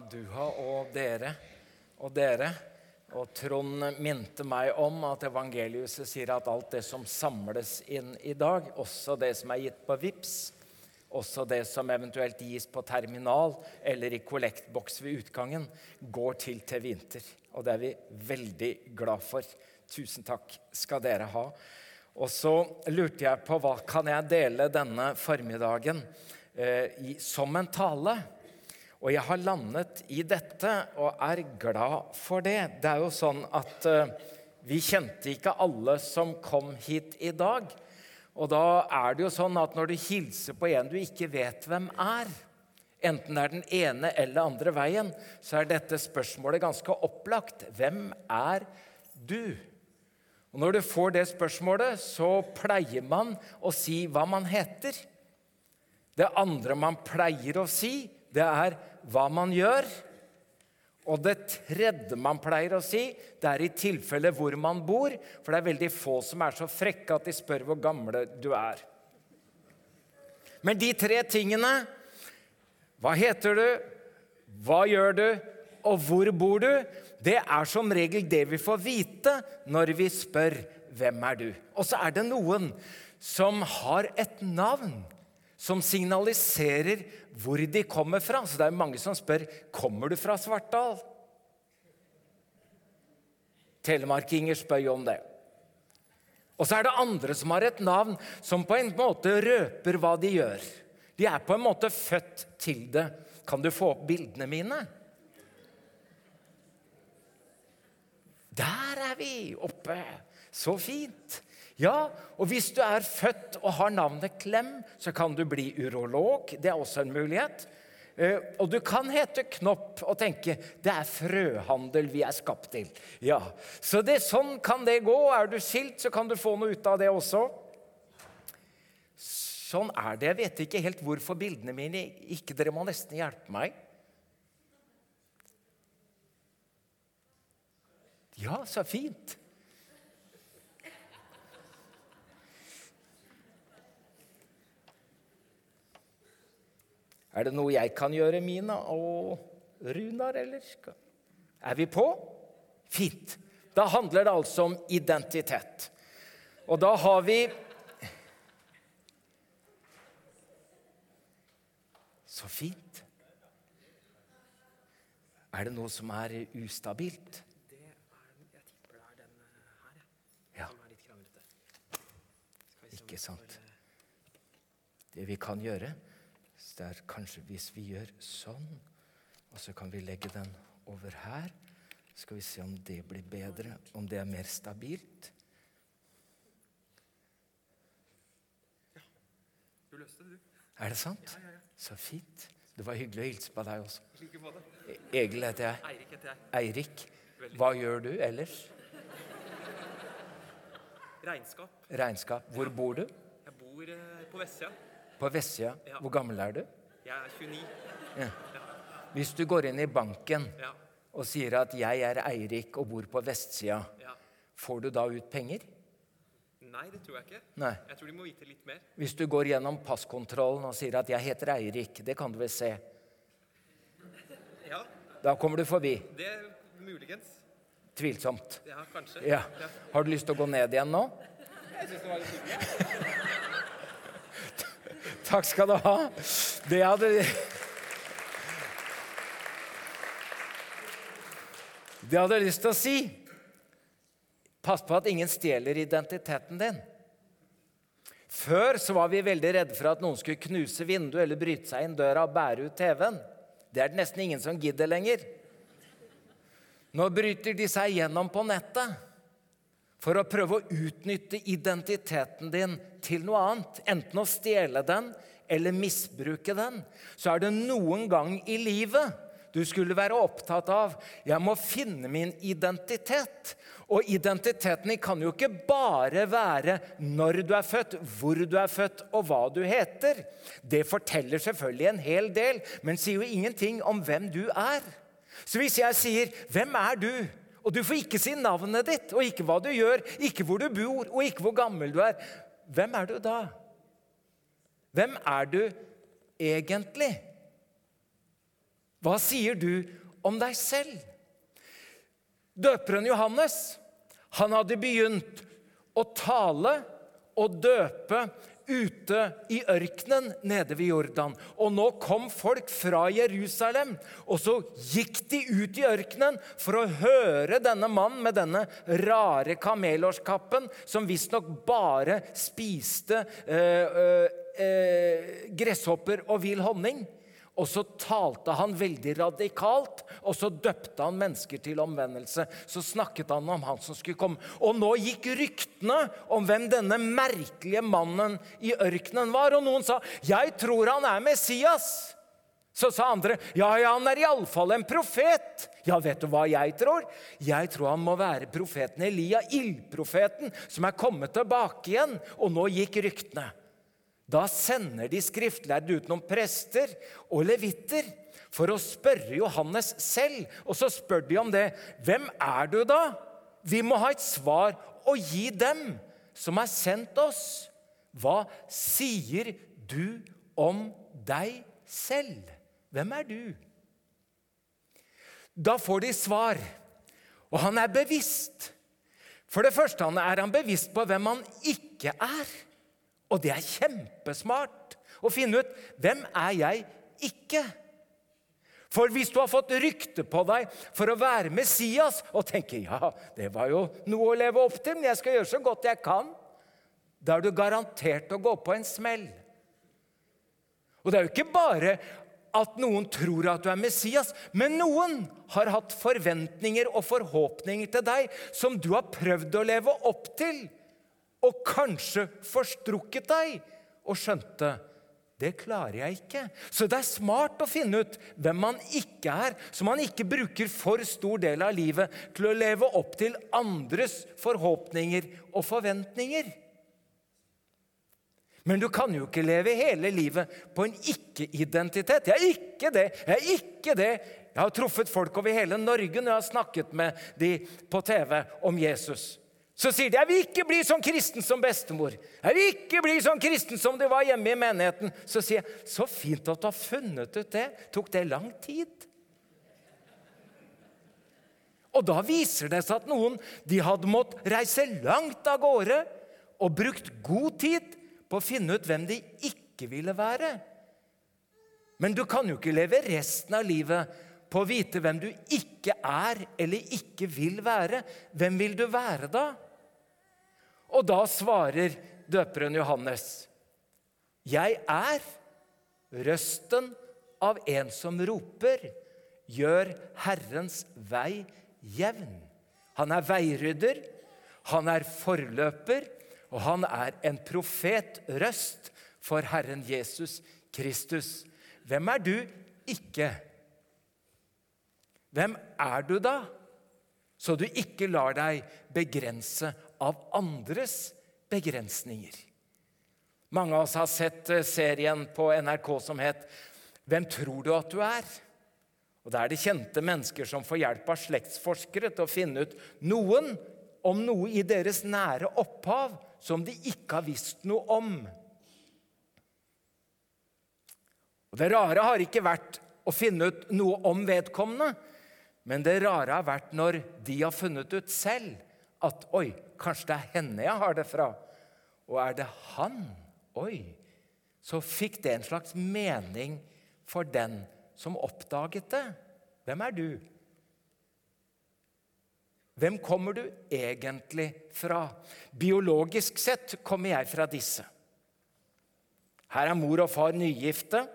Duha og dere og dere. Og Trond minte meg om at evangeliuset sier at alt det som samles inn i dag, også det som er gitt på VIPS, også det som eventuelt gis på terminal eller i kollektboks ved utgangen, går til til vinter. Og det er vi veldig glad for. Tusen takk skal dere ha. Og så lurte jeg på hva kan jeg dele denne formiddagen eh, i, som en tale. Og jeg har landet i dette og er glad for det. Det er jo sånn at uh, vi kjente ikke alle som kom hit i dag. Og da er det jo sånn at når du hilser på en du ikke vet hvem er, enten det er den ene eller andre veien, så er dette spørsmålet ganske opplagt. Hvem er du? Og Når du får det spørsmålet, så pleier man å si hva man heter. Det andre man pleier å si, det er hva man gjør. Og det tredje man pleier å si, det er i tilfelle hvor man bor. For det er veldig få som er så frekke at de spør hvor gamle du er. Men de tre tingene Hva heter du? Hva gjør du? Og hvor bor du? Det er som regel det vi får vite når vi spør 'Hvem er du?' Og så er det noen som har et navn som signaliserer hvor de kommer fra. Så det er mange som spør kommer du fra Svartdal. Telemarkinger spør jo om det. Og så er det andre som har et navn som på en måte røper hva de gjør. De er på en måte født til det. Kan du få opp bildene mine? Der er vi oppe. Så fint. Ja, og hvis du er født og har navnet Klem, så kan du bli urolog. Det er også en mulighet. Eh, og du kan hete Knopp og tenke det er frøhandel vi er skapt til. Ja, Så det, sånn kan det gå. Er du skilt, så kan du få noe ut av det også. Sånn er det. Jeg vet ikke helt hvorfor bildene mine ikke Dere må nesten hjelpe meg. Ja, så fint. Er det noe jeg kan gjøre, Mina og Runar, eller? Er vi på? Fint. Da handler det altså om identitet. Og da har vi Så fint. Er det noe som er ustabilt? Det er, jeg tipper det er den her, ja. Som er litt kranglete. Ikke sant. eh, Det vi kan gjøre, det er kanskje hvis vi gjør sånn, og så kan vi legge den over her. Skal vi se om det blir bedre, om det er mer stabilt. Du løste det, du. Er det sant? Ja, ja, ja. Så fint. Det var hyggelig å hilse på deg også. Like på E- Egil heter jeg. Eirik heter jeg. Eirik. Veldig. Hva gjør du ellers? Regnskap. Regnskap. Hvor bor du? Jeg bor eh, på vestsida. På vestsida. Ja. Hvor gammel er du? Jeg er 29. Ja. Hvis du går inn i banken Ja. og sier at 'jeg er Eirik og bor på vestsida', ja. får du da ut penger? Nei, det tror jeg ikke. Nei. Jeg tror de må vite litt mer. Hvis du går gjennom passkontrollen og sier at 'jeg heter Eirik', det kan du vel se. Ja, Da kommer du forbi. det er muligens. Tvilsomt. Ja, kanskje. Ja. Har du lyst til å gå ned igjen nå? Jeg syns det var litt hyggelig. Takk skal du ha. Det hadde Det hadde jeg lyst til å si. Pass på at ingen stjeler identiteten din. Før så var vi veldig redde for at noen skulle knuse vinduet eller bryte seg inn døra og bære ut TV-en. Det er det nesten ingen som gidder lenger. Nå bryter de seg gjennom på nettet for å prøve å utnytte identiteten din til noe annet. Enten å stjele den eller misbruke den. Så er det noen gang i livet du skulle være opptatt av jeg må finne min identitet. Og identiteten din kan jo ikke bare være når du er født, hvor du er født og hva du heter. Det forteller selvfølgelig en hel del, men sier jo ingenting om hvem du er. Så hvis jeg sier 'Hvem er du?' Og du får ikke si navnet ditt, og ikke hva du gjør, ikke hvor du bor, og ikke hvor gammel du er, hvem er du da? Hvem er du egentlig? Hva sier du om deg selv? Døperen Johannes han hadde begynt å tale og døpe ute i ørkenen nede ved Jordan. Og nå kom folk fra Jerusalem, og så gikk de ut i ørkenen for å høre denne mannen med denne rare kamelårskappen, som visstnok bare spiste eh, eh, gresshopper og vill honning. Og så talte han veldig radikalt, og så døpte han mennesker til omvendelse. Så snakket han om han som skulle komme. Og nå gikk ryktene om hvem denne merkelige mannen i ørkenen var. Og noen sa 'Jeg tror han er Messias'. Så sa andre 'Ja, ja, han er iallfall en profet'. Ja, vet du hva jeg tror? Jeg tror han må være profeten Elia, ildprofeten, som er kommet tilbake igjen. Og nå gikk ryktene. Da sender de skriftlærde ut noen prester og levitter for å spørre Johannes selv. Og så spør de om det. Hvem er du, da? Vi må ha et svar å gi dem som har sendt oss. Hva sier du om deg selv? Hvem er du? Da får de svar, og han er bevisst. For det første er han bevisst på hvem han ikke er. Og det er kjempesmart å finne ut hvem er jeg ikke For hvis du har fått rykte på deg for å være Messias og tenker ja, det var jo noe å leve opp til, men jeg skal gjøre så godt jeg kan, da er du garantert å gå på en smell. Og det er jo ikke bare at noen tror at du er Messias, men noen har hatt forventninger og forhåpninger til deg som du har prøvd å leve opp til og kanskje forstrukket deg og skjønte det klarer jeg ikke. Så det er smart å finne ut hvem man ikke er, så man ikke bruker for stor del av livet til å leve opp til andres forhåpninger og forventninger. Men du kan jo ikke leve hele livet på en ikke-identitet. Jeg er ikke det. Jeg er ikke det. Jeg har truffet folk over hele Norge når jeg har snakket med de på TV om Jesus. Så sier de 'Jeg vil ikke bli sånn kristen som bestemor'. 'Jeg vil ikke bli sånn kristen som du var hjemme i menigheten'. Så sier jeg 'Så fint at du har funnet ut det. Tok det lang tid?' Og da viser det seg at noen de hadde måttet reise langt av gårde og brukt god tid på å finne ut hvem de ikke ville være. Men du kan jo ikke leve resten av livet på å vite hvem du ikke er eller ikke vil være. Hvem vil du være da? Og da svarer døperen Johannes, 'Jeg er røsten av en som roper:" Gjør Herrens vei jevn. Han er veirydder, han er forløper, og han er en profetrøst for Herren Jesus Kristus. Hvem er du ikke? Hvem er du da, så du ikke lar deg begrense av andres begrensninger. Mange av oss har sett eh, serien på NRK som het 'Hvem tror du at du er?' Og Da er det kjente mennesker som får hjelp av slektsforskere til å finne ut noen om noe i deres nære opphav som de ikke har visst noe om. Og Det rare har ikke vært å finne ut noe om vedkommende, men det rare har vært når de har funnet ut selv at Oi, kanskje det er henne jeg har det fra. Og er det han? Oi. Så fikk det en slags mening for den som oppdaget det. Hvem er du? Hvem kommer du egentlig fra? Biologisk sett kommer jeg fra disse. Her er mor og far nygifte.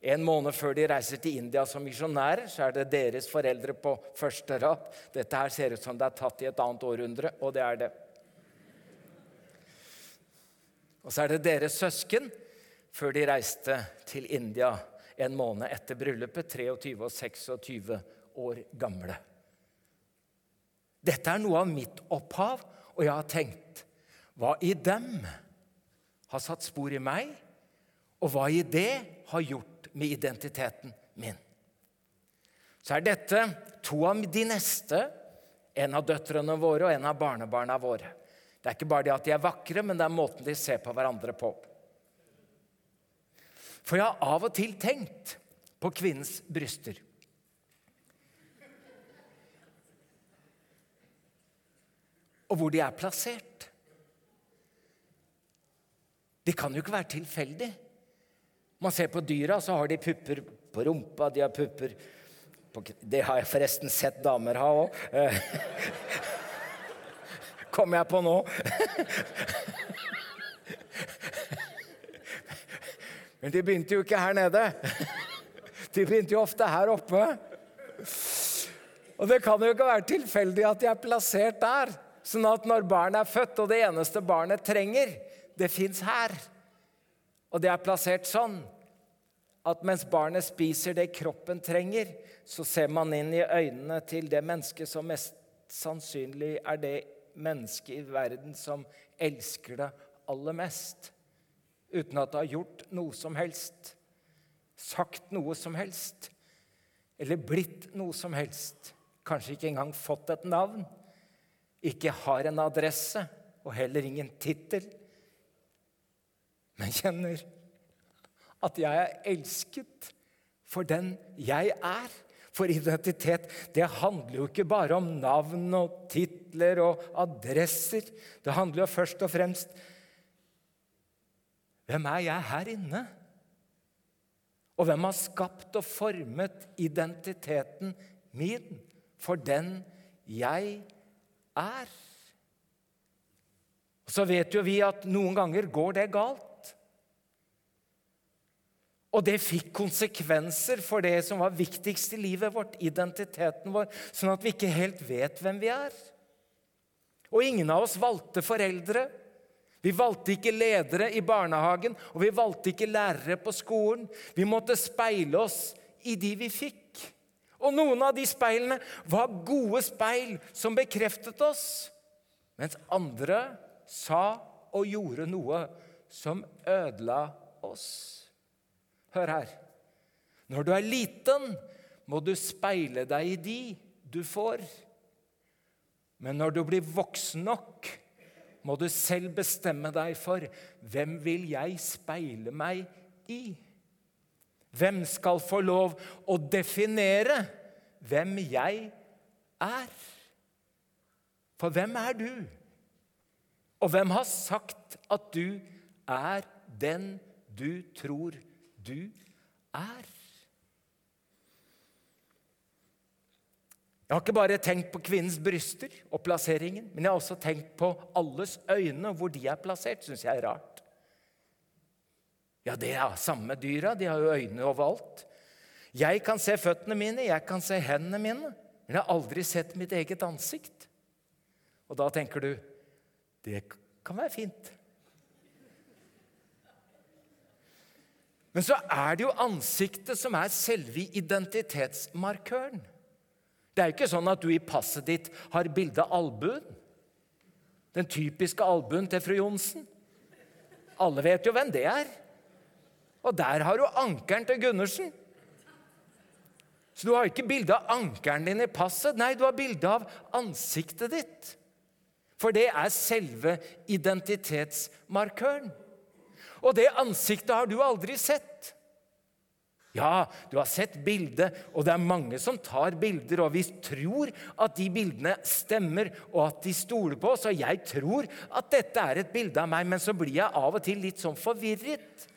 En måned før de reiser til India som misjonærer, så er det deres foreldre på første rad. Dette her ser ut som det er tatt i et annet århundre, og det er det. Og så er det deres søsken før de reiste til India en måned etter bryllupet, 23 og 26 år gamle. Dette er noe av mitt opphav, og jeg har tenkt hva i dem har satt spor i meg, og hva i det har gjort med identiteten min. Så er dette to av de neste, en av døtrene våre og en av barnebarna våre. Det er ikke bare det at de er vakre, men det er måten de ser på hverandre på. For jeg har av og til tenkt på kvinnens bryster. Og hvor de er plassert. Det kan jo ikke være tilfeldig. Man ser på dyra, så har de pupper på rumpa, de har pupper på Det har jeg forresten sett damer ha òg. Kom jeg på nå. Men de begynte jo ikke her nede. De begynte jo ofte her oppe. Og det kan jo ikke være tilfeldig at de er plassert der. Sånn at når barnet er født, og det eneste barnet trenger, det fins her. Og det er plassert sånn at mens barnet spiser det kroppen trenger, så ser man inn i øynene til det mennesket som mest sannsynlig er det mennesket i verden som elsker det aller mest. Uten at det har gjort noe som helst, sagt noe som helst, eller blitt noe som helst kanskje ikke engang fått et navn, ikke har en adresse og heller ingen tittel, men kjenner at jeg er elsket for den jeg er. For identitet det handler jo ikke bare om navn og titler og adresser. Det handler jo først og fremst Hvem er jeg her inne? Og hvem har skapt og formet identiteten min? for den jeg er. Så vet jo vi at noen ganger går det galt. Og det fikk konsekvenser for det som var viktigst i livet vårt, identiteten vår, sånn at vi ikke helt vet hvem vi er. Og ingen av oss valgte foreldre. Vi valgte ikke ledere i barnehagen, og vi valgte ikke lærere på skolen. Vi måtte speile oss i de vi fikk. Og noen av de speilene var gode speil som bekreftet oss, mens andre sa og gjorde noe som ødela oss. Hør her. Når du er liten, må du speile deg i de du får. Men når du blir voksen nok, må du selv bestemme deg for hvem vil jeg speile meg i. Hvem skal få lov å definere hvem jeg er? For hvem er du? Og hvem har sagt at du er den du tror du er? Jeg har ikke bare tenkt på kvinnens bryster og plasseringen, men jeg har også tenkt på alles øyne, og hvor de er plassert. syns jeg er rart. Ja, det er samme dyra. De har jo øyne overalt. Jeg kan se føttene mine, jeg kan se hendene mine, men jeg har aldri sett mitt eget ansikt. Og da tenker du det kan være fint. Men så er det jo ansiktet som er selve identitetsmarkøren. Det er jo ikke sånn at du i passet ditt har bilde av albuen. Den typiske albuen til fru Johnsen. Alle vet jo hvem det er. Og der har du ankeren til Gundersen. Så du har ikke bilde av ankeren din i passet. Nei, du har bilde av ansiktet ditt. For det er selve identitetsmarkøren. Og det ansiktet har du aldri sett. Ja, du har sett bildet, og det er mange som tar bilder, og vi tror at de bildene stemmer, og at de stoler på oss. Og jeg tror at dette er et bilde av meg, men så blir jeg av og til litt sånn forvirret.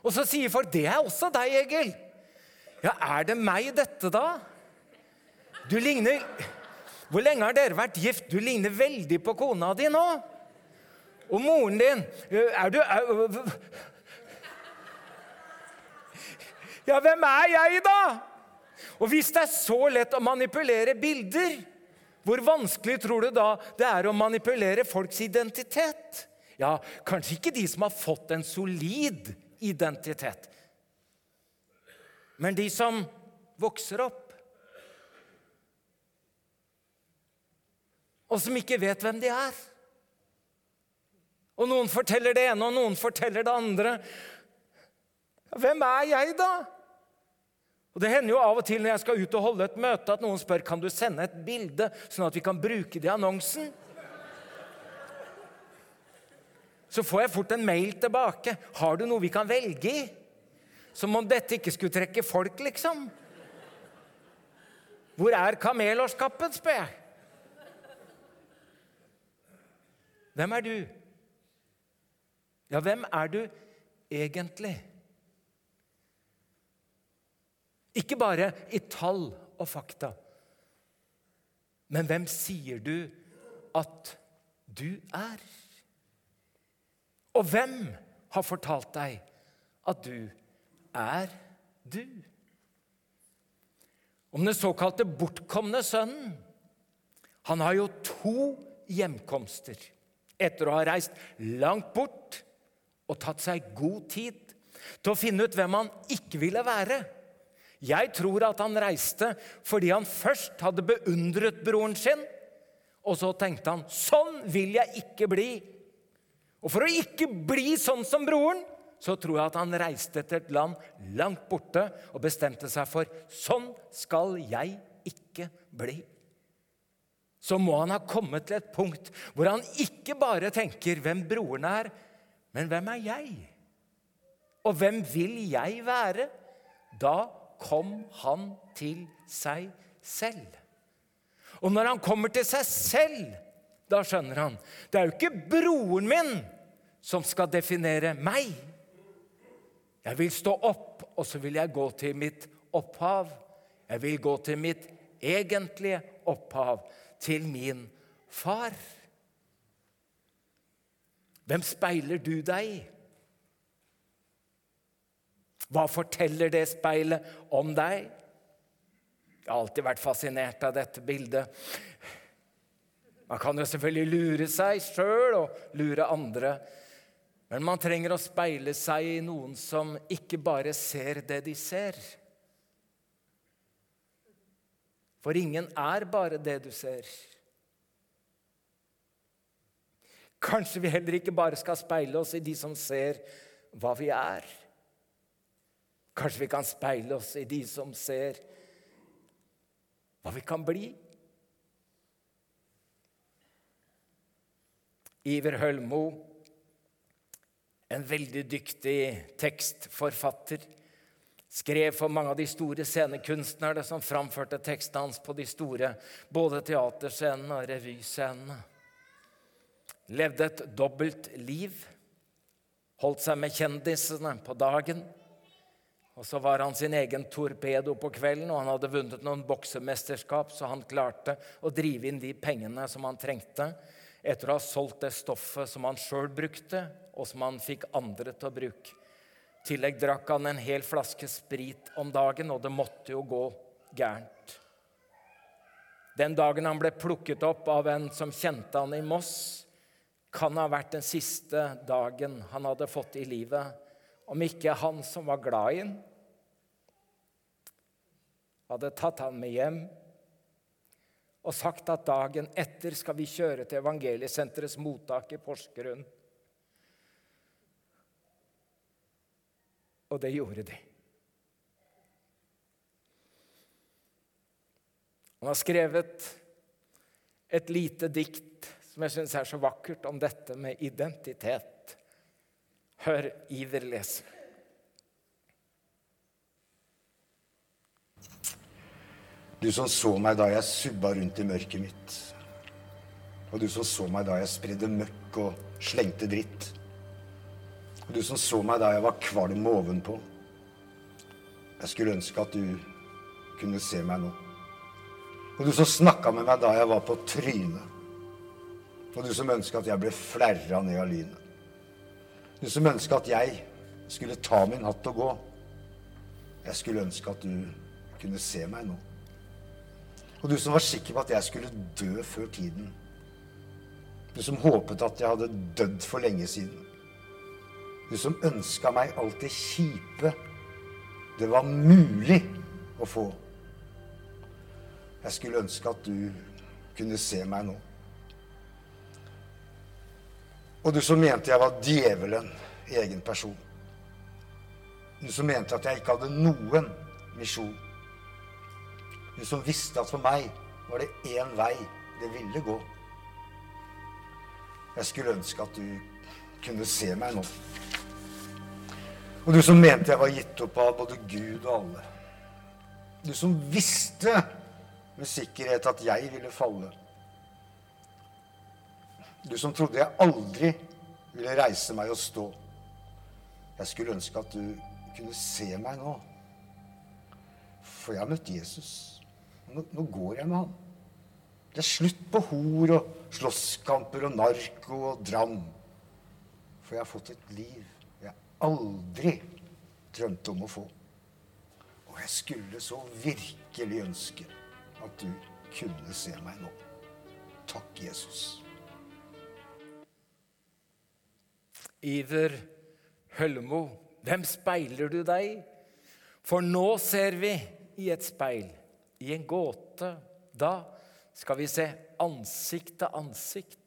Og så sier folk 'Det er også deg, Egil'. Ja, er det meg, dette, da? Du ligner Hvor lenge har dere vært gift? Du ligner veldig på kona di nå. Og moren din Er du er, Ja, hvem er jeg, da? Og hvis det er så lett å manipulere bilder, hvor vanskelig tror du da det er å manipulere folks identitet? Ja, kanskje ikke de som har fått en solid identitet. Men de som vokser opp, og som ikke vet hvem de er Og noen forteller det ene, og noen forteller det andre. Hvem er jeg, da? Og Det hender jo av og til når jeg skal ut og holde et møte, at noen spør kan du sende et bilde, sånn at vi kan bruke det i annonsen. så får jeg fort en mail tilbake. 'Har du noe vi kan velge i?' Som om dette ikke skulle trekke folk, liksom. Hvor er kamelårskappen, spør jeg. Hvem er du? Ja, hvem er du egentlig? Ikke bare i tall og fakta. Men hvem sier du at du er? Og hvem har fortalt deg at du er du? Om den såkalte bortkomne sønnen. Han har jo to hjemkomster etter å ha reist langt bort og tatt seg god tid til å finne ut hvem han ikke ville være. Jeg tror at han reiste fordi han først hadde beundret broren sin, og så tenkte han sånn vil jeg ikke bli. Og for å ikke bli sånn som broren, så tror jeg at han reiste til et land langt borte og bestemte seg for sånn skal jeg ikke bli. Så må han ha kommet til et punkt hvor han ikke bare tenker hvem broren er, men hvem er jeg? Og hvem vil jeg være? Da kom han til seg selv. Og når han kommer til seg selv, da skjønner han det er jo ikke broren min som skal definere meg. Jeg vil stå opp, og så vil jeg gå til mitt opphav. Jeg vil gå til mitt egentlige opphav, til min far. Hvem speiler du deg i? Hva forteller det speilet om deg? Jeg har alltid vært fascinert av dette bildet. Man kan jo selvfølgelig lure seg sjøl og lure andre. Men man trenger å speile seg i noen som ikke bare ser det de ser. For ingen er bare det du ser. Kanskje vi heller ikke bare skal speile oss i de som ser hva vi er. Kanskje vi kan speile oss i de som ser hva vi kan bli. Iver Hølmo, en veldig dyktig tekstforfatter, skrev for mange av de store scenekunstnerne som framførte tekstene hans på de store både teaterscenene og revyscenene. Levde et dobbelt liv. Holdt seg med kjendisene på dagen og så var han sin egen torpedo på kvelden, og han hadde vunnet noen boksemesterskap, så han klarte å drive inn de pengene som han trengte, etter å ha solgt det stoffet som han sjøl brukte, og som han fikk andre til å bruke. Tillegg drakk han en hel flaske sprit om dagen, og det måtte jo gå gærent. Den dagen han ble plukket opp av en som kjente han i Moss, kan ha vært den siste dagen han hadde fått i livet, om ikke han som var glad i ham, hadde tatt han med hjem og sagt at dagen etter skal vi kjøre til Evangeliesenterets mottak i Porsgrunn. Og det gjorde de. Han har skrevet et lite dikt som jeg syns er så vakkert, om dette med identitet. Hør Iver lese. Du som så meg da jeg subba rundt i mørket mitt. Og du som så meg da jeg spredde møkk og slengte dritt. Og du som så meg da jeg var kvalm ovenpå. Jeg skulle ønske at du kunne se meg nå. Og du som snakka med meg da jeg var på trynet. Og du som ønska at jeg ble flerra ned av lynet. Du som ønska at jeg skulle ta min hatt og gå. Jeg skulle ønske at du kunne se meg nå. Og du som var sikker på at jeg skulle dø før tiden. Du som håpet at jeg hadde dødd for lenge siden. Du som ønska meg alt det kjipe det var mulig å få. Jeg skulle ønske at du kunne se meg nå. Og du som mente jeg var djevelen i egen person. Du som mente at jeg ikke hadde noen misjon. Du som visste at for meg var det én vei det ville gå. Jeg skulle ønske at du kunne se meg nå. Og du som mente jeg var gitt opp av både Gud og alle. Du som visste med sikkerhet at jeg ville falle. Du som trodde jeg aldri ville reise meg og stå. Jeg skulle ønske at du kunne se meg nå. For jeg har møtt Jesus. Nå, nå går jeg med han. Det er slutt på hor og slåsskamper og narko og dram. For jeg har fått et liv aldri drømte om å få. Og jeg skulle så virkelig ønske at du kunne se meg nå. Takk, Jesus. Iver Hølmo, hvem speiler du deg i? For nå ser vi i et speil, i en gåte. Da skal vi se ansikt til ansikt.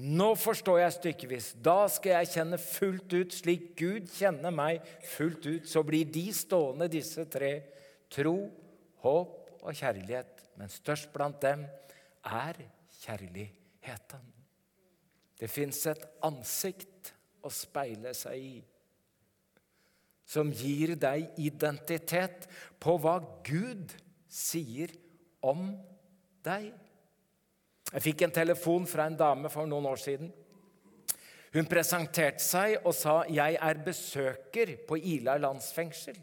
Nå forstår jeg stykkevis. Da skal jeg kjenne fullt ut slik Gud kjenner meg fullt ut. Så blir de stående, disse tre. Tro, håp og kjærlighet. Men størst blant dem er kjærligheten. Det fins et ansikt å speile seg i som gir deg identitet på hva Gud sier om deg. Jeg fikk en telefon fra en dame for noen år siden. Hun presenterte seg og sa 'Jeg er besøker på Ila landsfengsel'.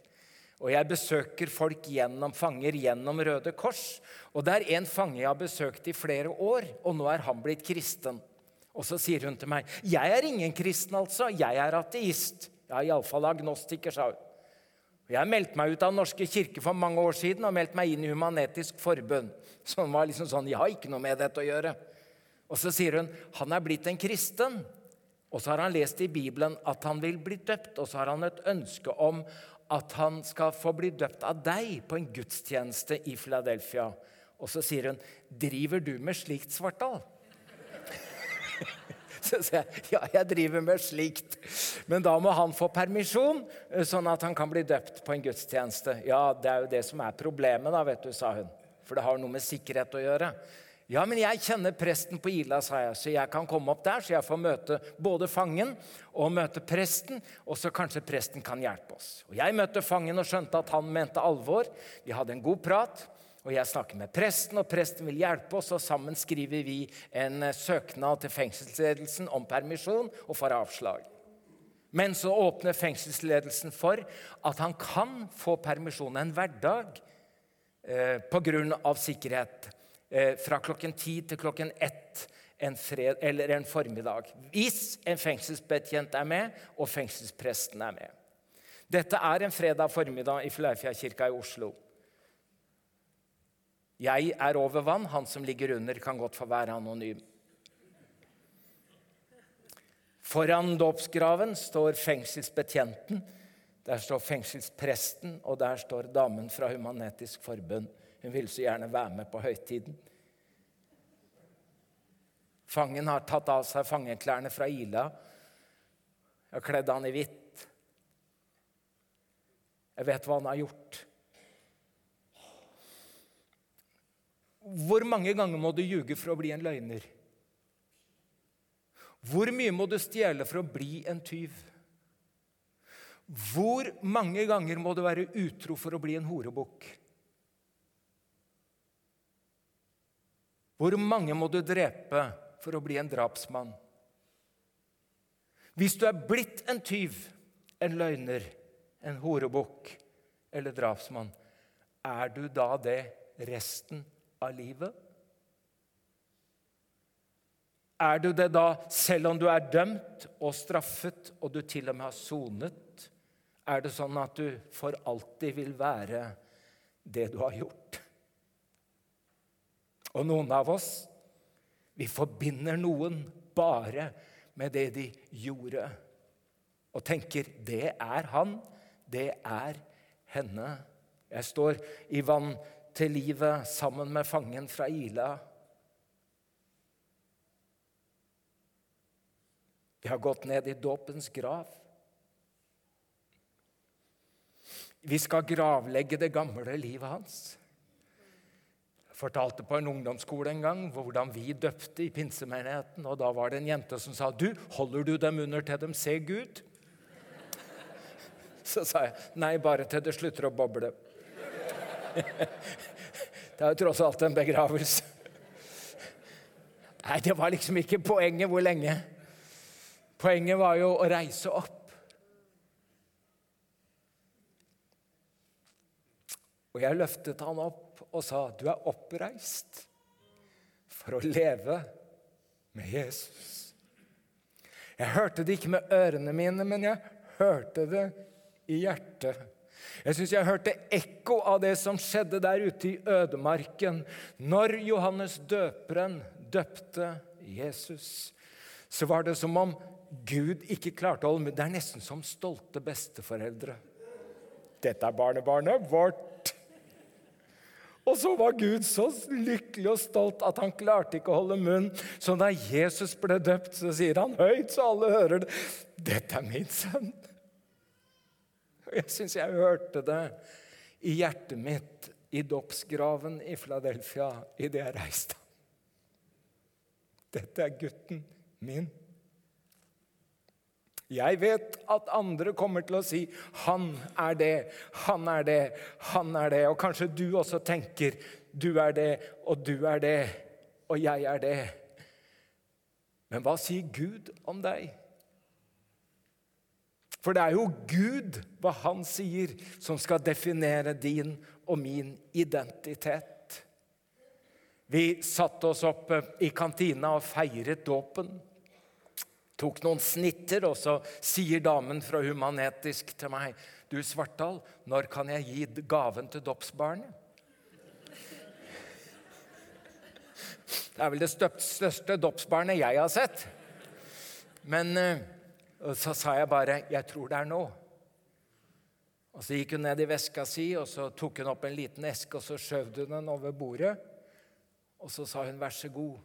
Og jeg besøker folk gjennom fanger gjennom Røde Kors. Og det er en fange jeg har besøkt i flere år, og nå er han blitt kristen. Og så sier hun til meg, 'Jeg er ingen kristen, altså. Jeg er ateist.' Ja, iallfall agnostiker, sa hun. Jeg meldte meg ut av Den norske kirke for mange år siden og meldte meg inn i Human-Etisk Forbund. Som var liksom sånn, jeg har ikke noe med dette å gjøre. Og så sier hun han er blitt en kristen. Og så har han lest i Bibelen at han vil bli døpt. Og så har han et ønske om at han skal få bli døpt av deg på en gudstjeneste i Philadelphia. Og så sier hun, 'Driver du med slikt, Svartdal?' Så sier jeg ja, jeg driver med slikt. Men da må han få permisjon, eh, sånn at han kan bli døpt på en gudstjeneste. Ja, det er jo det som er problemet, da, vet du, sa hun. For det har noe med sikkerhet å gjøre. Ja, men jeg kjenner presten på Ila, sa jeg, så jeg kan komme opp der. Så jeg får møte både fangen og møte presten, og så kanskje presten kan hjelpe oss. Og Jeg møtte fangen og skjønte at han mente alvor. Vi hadde en god prat. Og jeg snakker med presten, og presten vil hjelpe oss, og sammen skriver vi en eh, søknad til fengselsledelsen om permisjon og får avslag. Men så åpner fengselsledelsen for at han kan få permisjon en hverdag eh, pga. sikkerhet. Eh, fra klokken ti til klokken ett en, fred, eller en formiddag. Hvis en fengselsbetjent er med, og fengselspresten er med. Dette er en fredag formiddag i Fleifjellkirka i Oslo. Jeg er over vann, han som ligger under, kan godt få være anonym. Foran dåpsgraven står fengselsbetjenten. Der står fengselspresten, og der står damen fra Human-Etisk Forbund. Hun vil så gjerne være med på høytiden. Fangen har tatt av seg fangeklærne fra Ila og kledd han i hvitt. Jeg vet hva han har gjort. Hvor mange ganger må du ljuge for å bli en løgner? Hvor mye må du stjele for å bli en tyv? Hvor mange ganger må du være utro for å bli en horebukk? Hvor mange må du drepe for å bli en drapsmann? Hvis du er blitt en tyv, en løgner, en horebukk eller drapsmann, er du da det resten av livet? Er du det da selv om du er dømt og straffet, og du til og med har sonet? Er det sånn at du for alltid vil være det du har gjort? Og noen av oss, vi forbinder noen bare med det de gjorde, og tenker 'det er han', 'det er henne'. Jeg står i vann til livet sammen med fangen fra Ila. Vi har gått ned i dåpens grav. Vi skal gravlegge det gamle livet hans. Jeg fortalte på en ungdomsskole en gang hvordan vi døpte i pinsemenigheten. og Da var det en jente som sa, 'Du, holder du dem under til dem ser Gud?' Så sa jeg nei, bare til det slutter å boble. Det er jo tross alt en begravelse. Nei, det var liksom ikke poenget hvor lenge. Poenget var jo å reise opp. Og jeg løftet han opp og sa, 'Du er oppreist for å leve med Jesus'. Jeg hørte det ikke med ørene mine, men jeg hørte det i hjertet. Jeg syns jeg hørte ekko av det som skjedde der ute i ødemarken når Johannes døperen døpte Jesus. Så var det som om Gud ikke klarte å holde med. Det er nesten som stolte besteforeldre. Dette er barnebarnet vårt. Og så var Gud så lykkelig og stolt at han klarte ikke å holde munn. Så da Jesus ble døpt, så sier han høyt så alle hører det. Dette er min sønn. Og jeg syns jeg hørte det i hjertet mitt i dåpsgraven i Fladelfia idet jeg reiste. Dette er gutten min. Jeg vet at andre kommer til å si 'han er det', 'han er det', 'han er det'. Og kanskje du også tenker 'du er det', og 'du er det', og 'jeg er det'. Men hva sier Gud om deg? For det er jo Gud, hva han sier, som skal definere din og min identitet. Vi satte oss opp i kantina og feiret dåpen tok noen snitter, og så sier damen fra Human-Etisk til meg Du, Svartdal, når kan jeg gi gaven til dåpsbarnet? Det er vel det største dåpsbarnet jeg har sett. Men eh, så sa jeg bare 'Jeg tror det er nå'. Og Så gikk hun ned i veska si, og så tok hun opp en liten eske og så skjøv hun den over bordet. Og så sa hun 'vær så god'.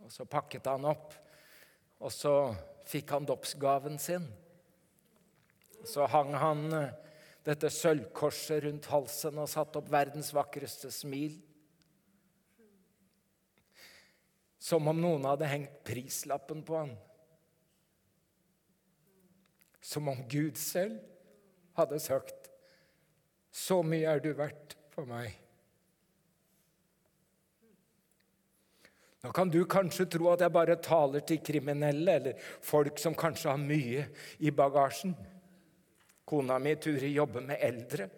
Og så pakket han opp. Og så fikk han dåpsgaven sin. Så hang han eh, dette sølvkorset rundt halsen og satte opp verdens vakreste smil. Som om noen hadde hengt prislappen på han. Som om Gud selv hadde sagt 'Så mye er du verdt for meg'. Nå kan du kanskje tro at jeg bare taler til kriminelle eller folk som kanskje har mye i bagasjen. Kona mi Turi jobber med eldre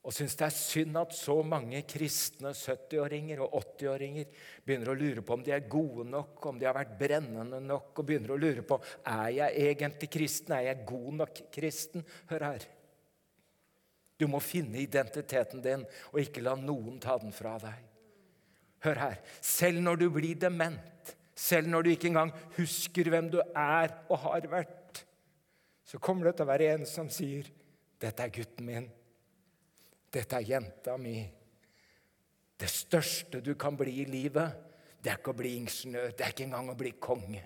og syns det er synd at så mange kristne 70-åringer og 80-åringer begynner å lure på om de er gode nok, om de har vært brennende nok, og begynner å lure på er jeg egentlig kristen, er jeg god nok kristen. Hør her. Du må finne identiteten din og ikke la noen ta den fra deg. Hør her. Selv når du blir dement, selv når du ikke engang husker hvem du er og har vært, så kommer det til å være en som sier, 'Dette er gutten min. Dette er jenta mi.' Det største du kan bli i livet, det er ikke å bli ingeniør, det er ikke engang å bli konge.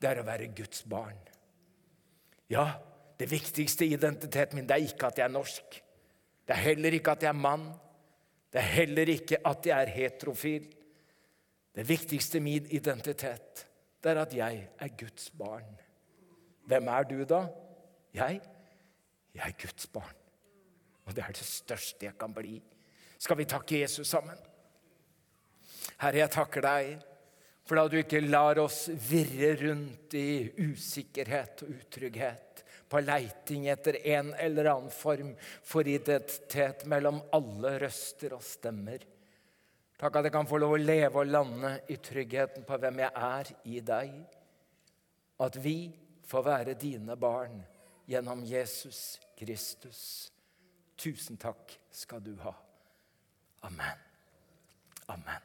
Det er å være Guds barn. Ja, det viktigste i identiteten min det er ikke at jeg er norsk. Det er heller ikke at jeg er mann. Det er heller ikke at jeg er heterofil. Det viktigste min identitet, det er at jeg er Guds barn. Hvem er du, da? Jeg? Jeg er Guds barn. Og det er det største jeg kan bli. Skal vi takke Jesus sammen? Herre, jeg takker deg for at du ikke lar oss virre rundt i usikkerhet og utrygghet på leiting etter en eller annen form for identitet mellom alle røster og stemmer. Takk at jeg kan få lov å leve og lande i tryggheten på hvem jeg er i deg. At vi får være dine barn gjennom Jesus Kristus. Tusen takk skal du ha. Amen. Amen.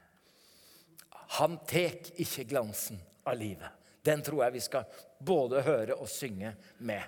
Han tek ikke glansen av livet. Den tror jeg vi skal både høre og synge med.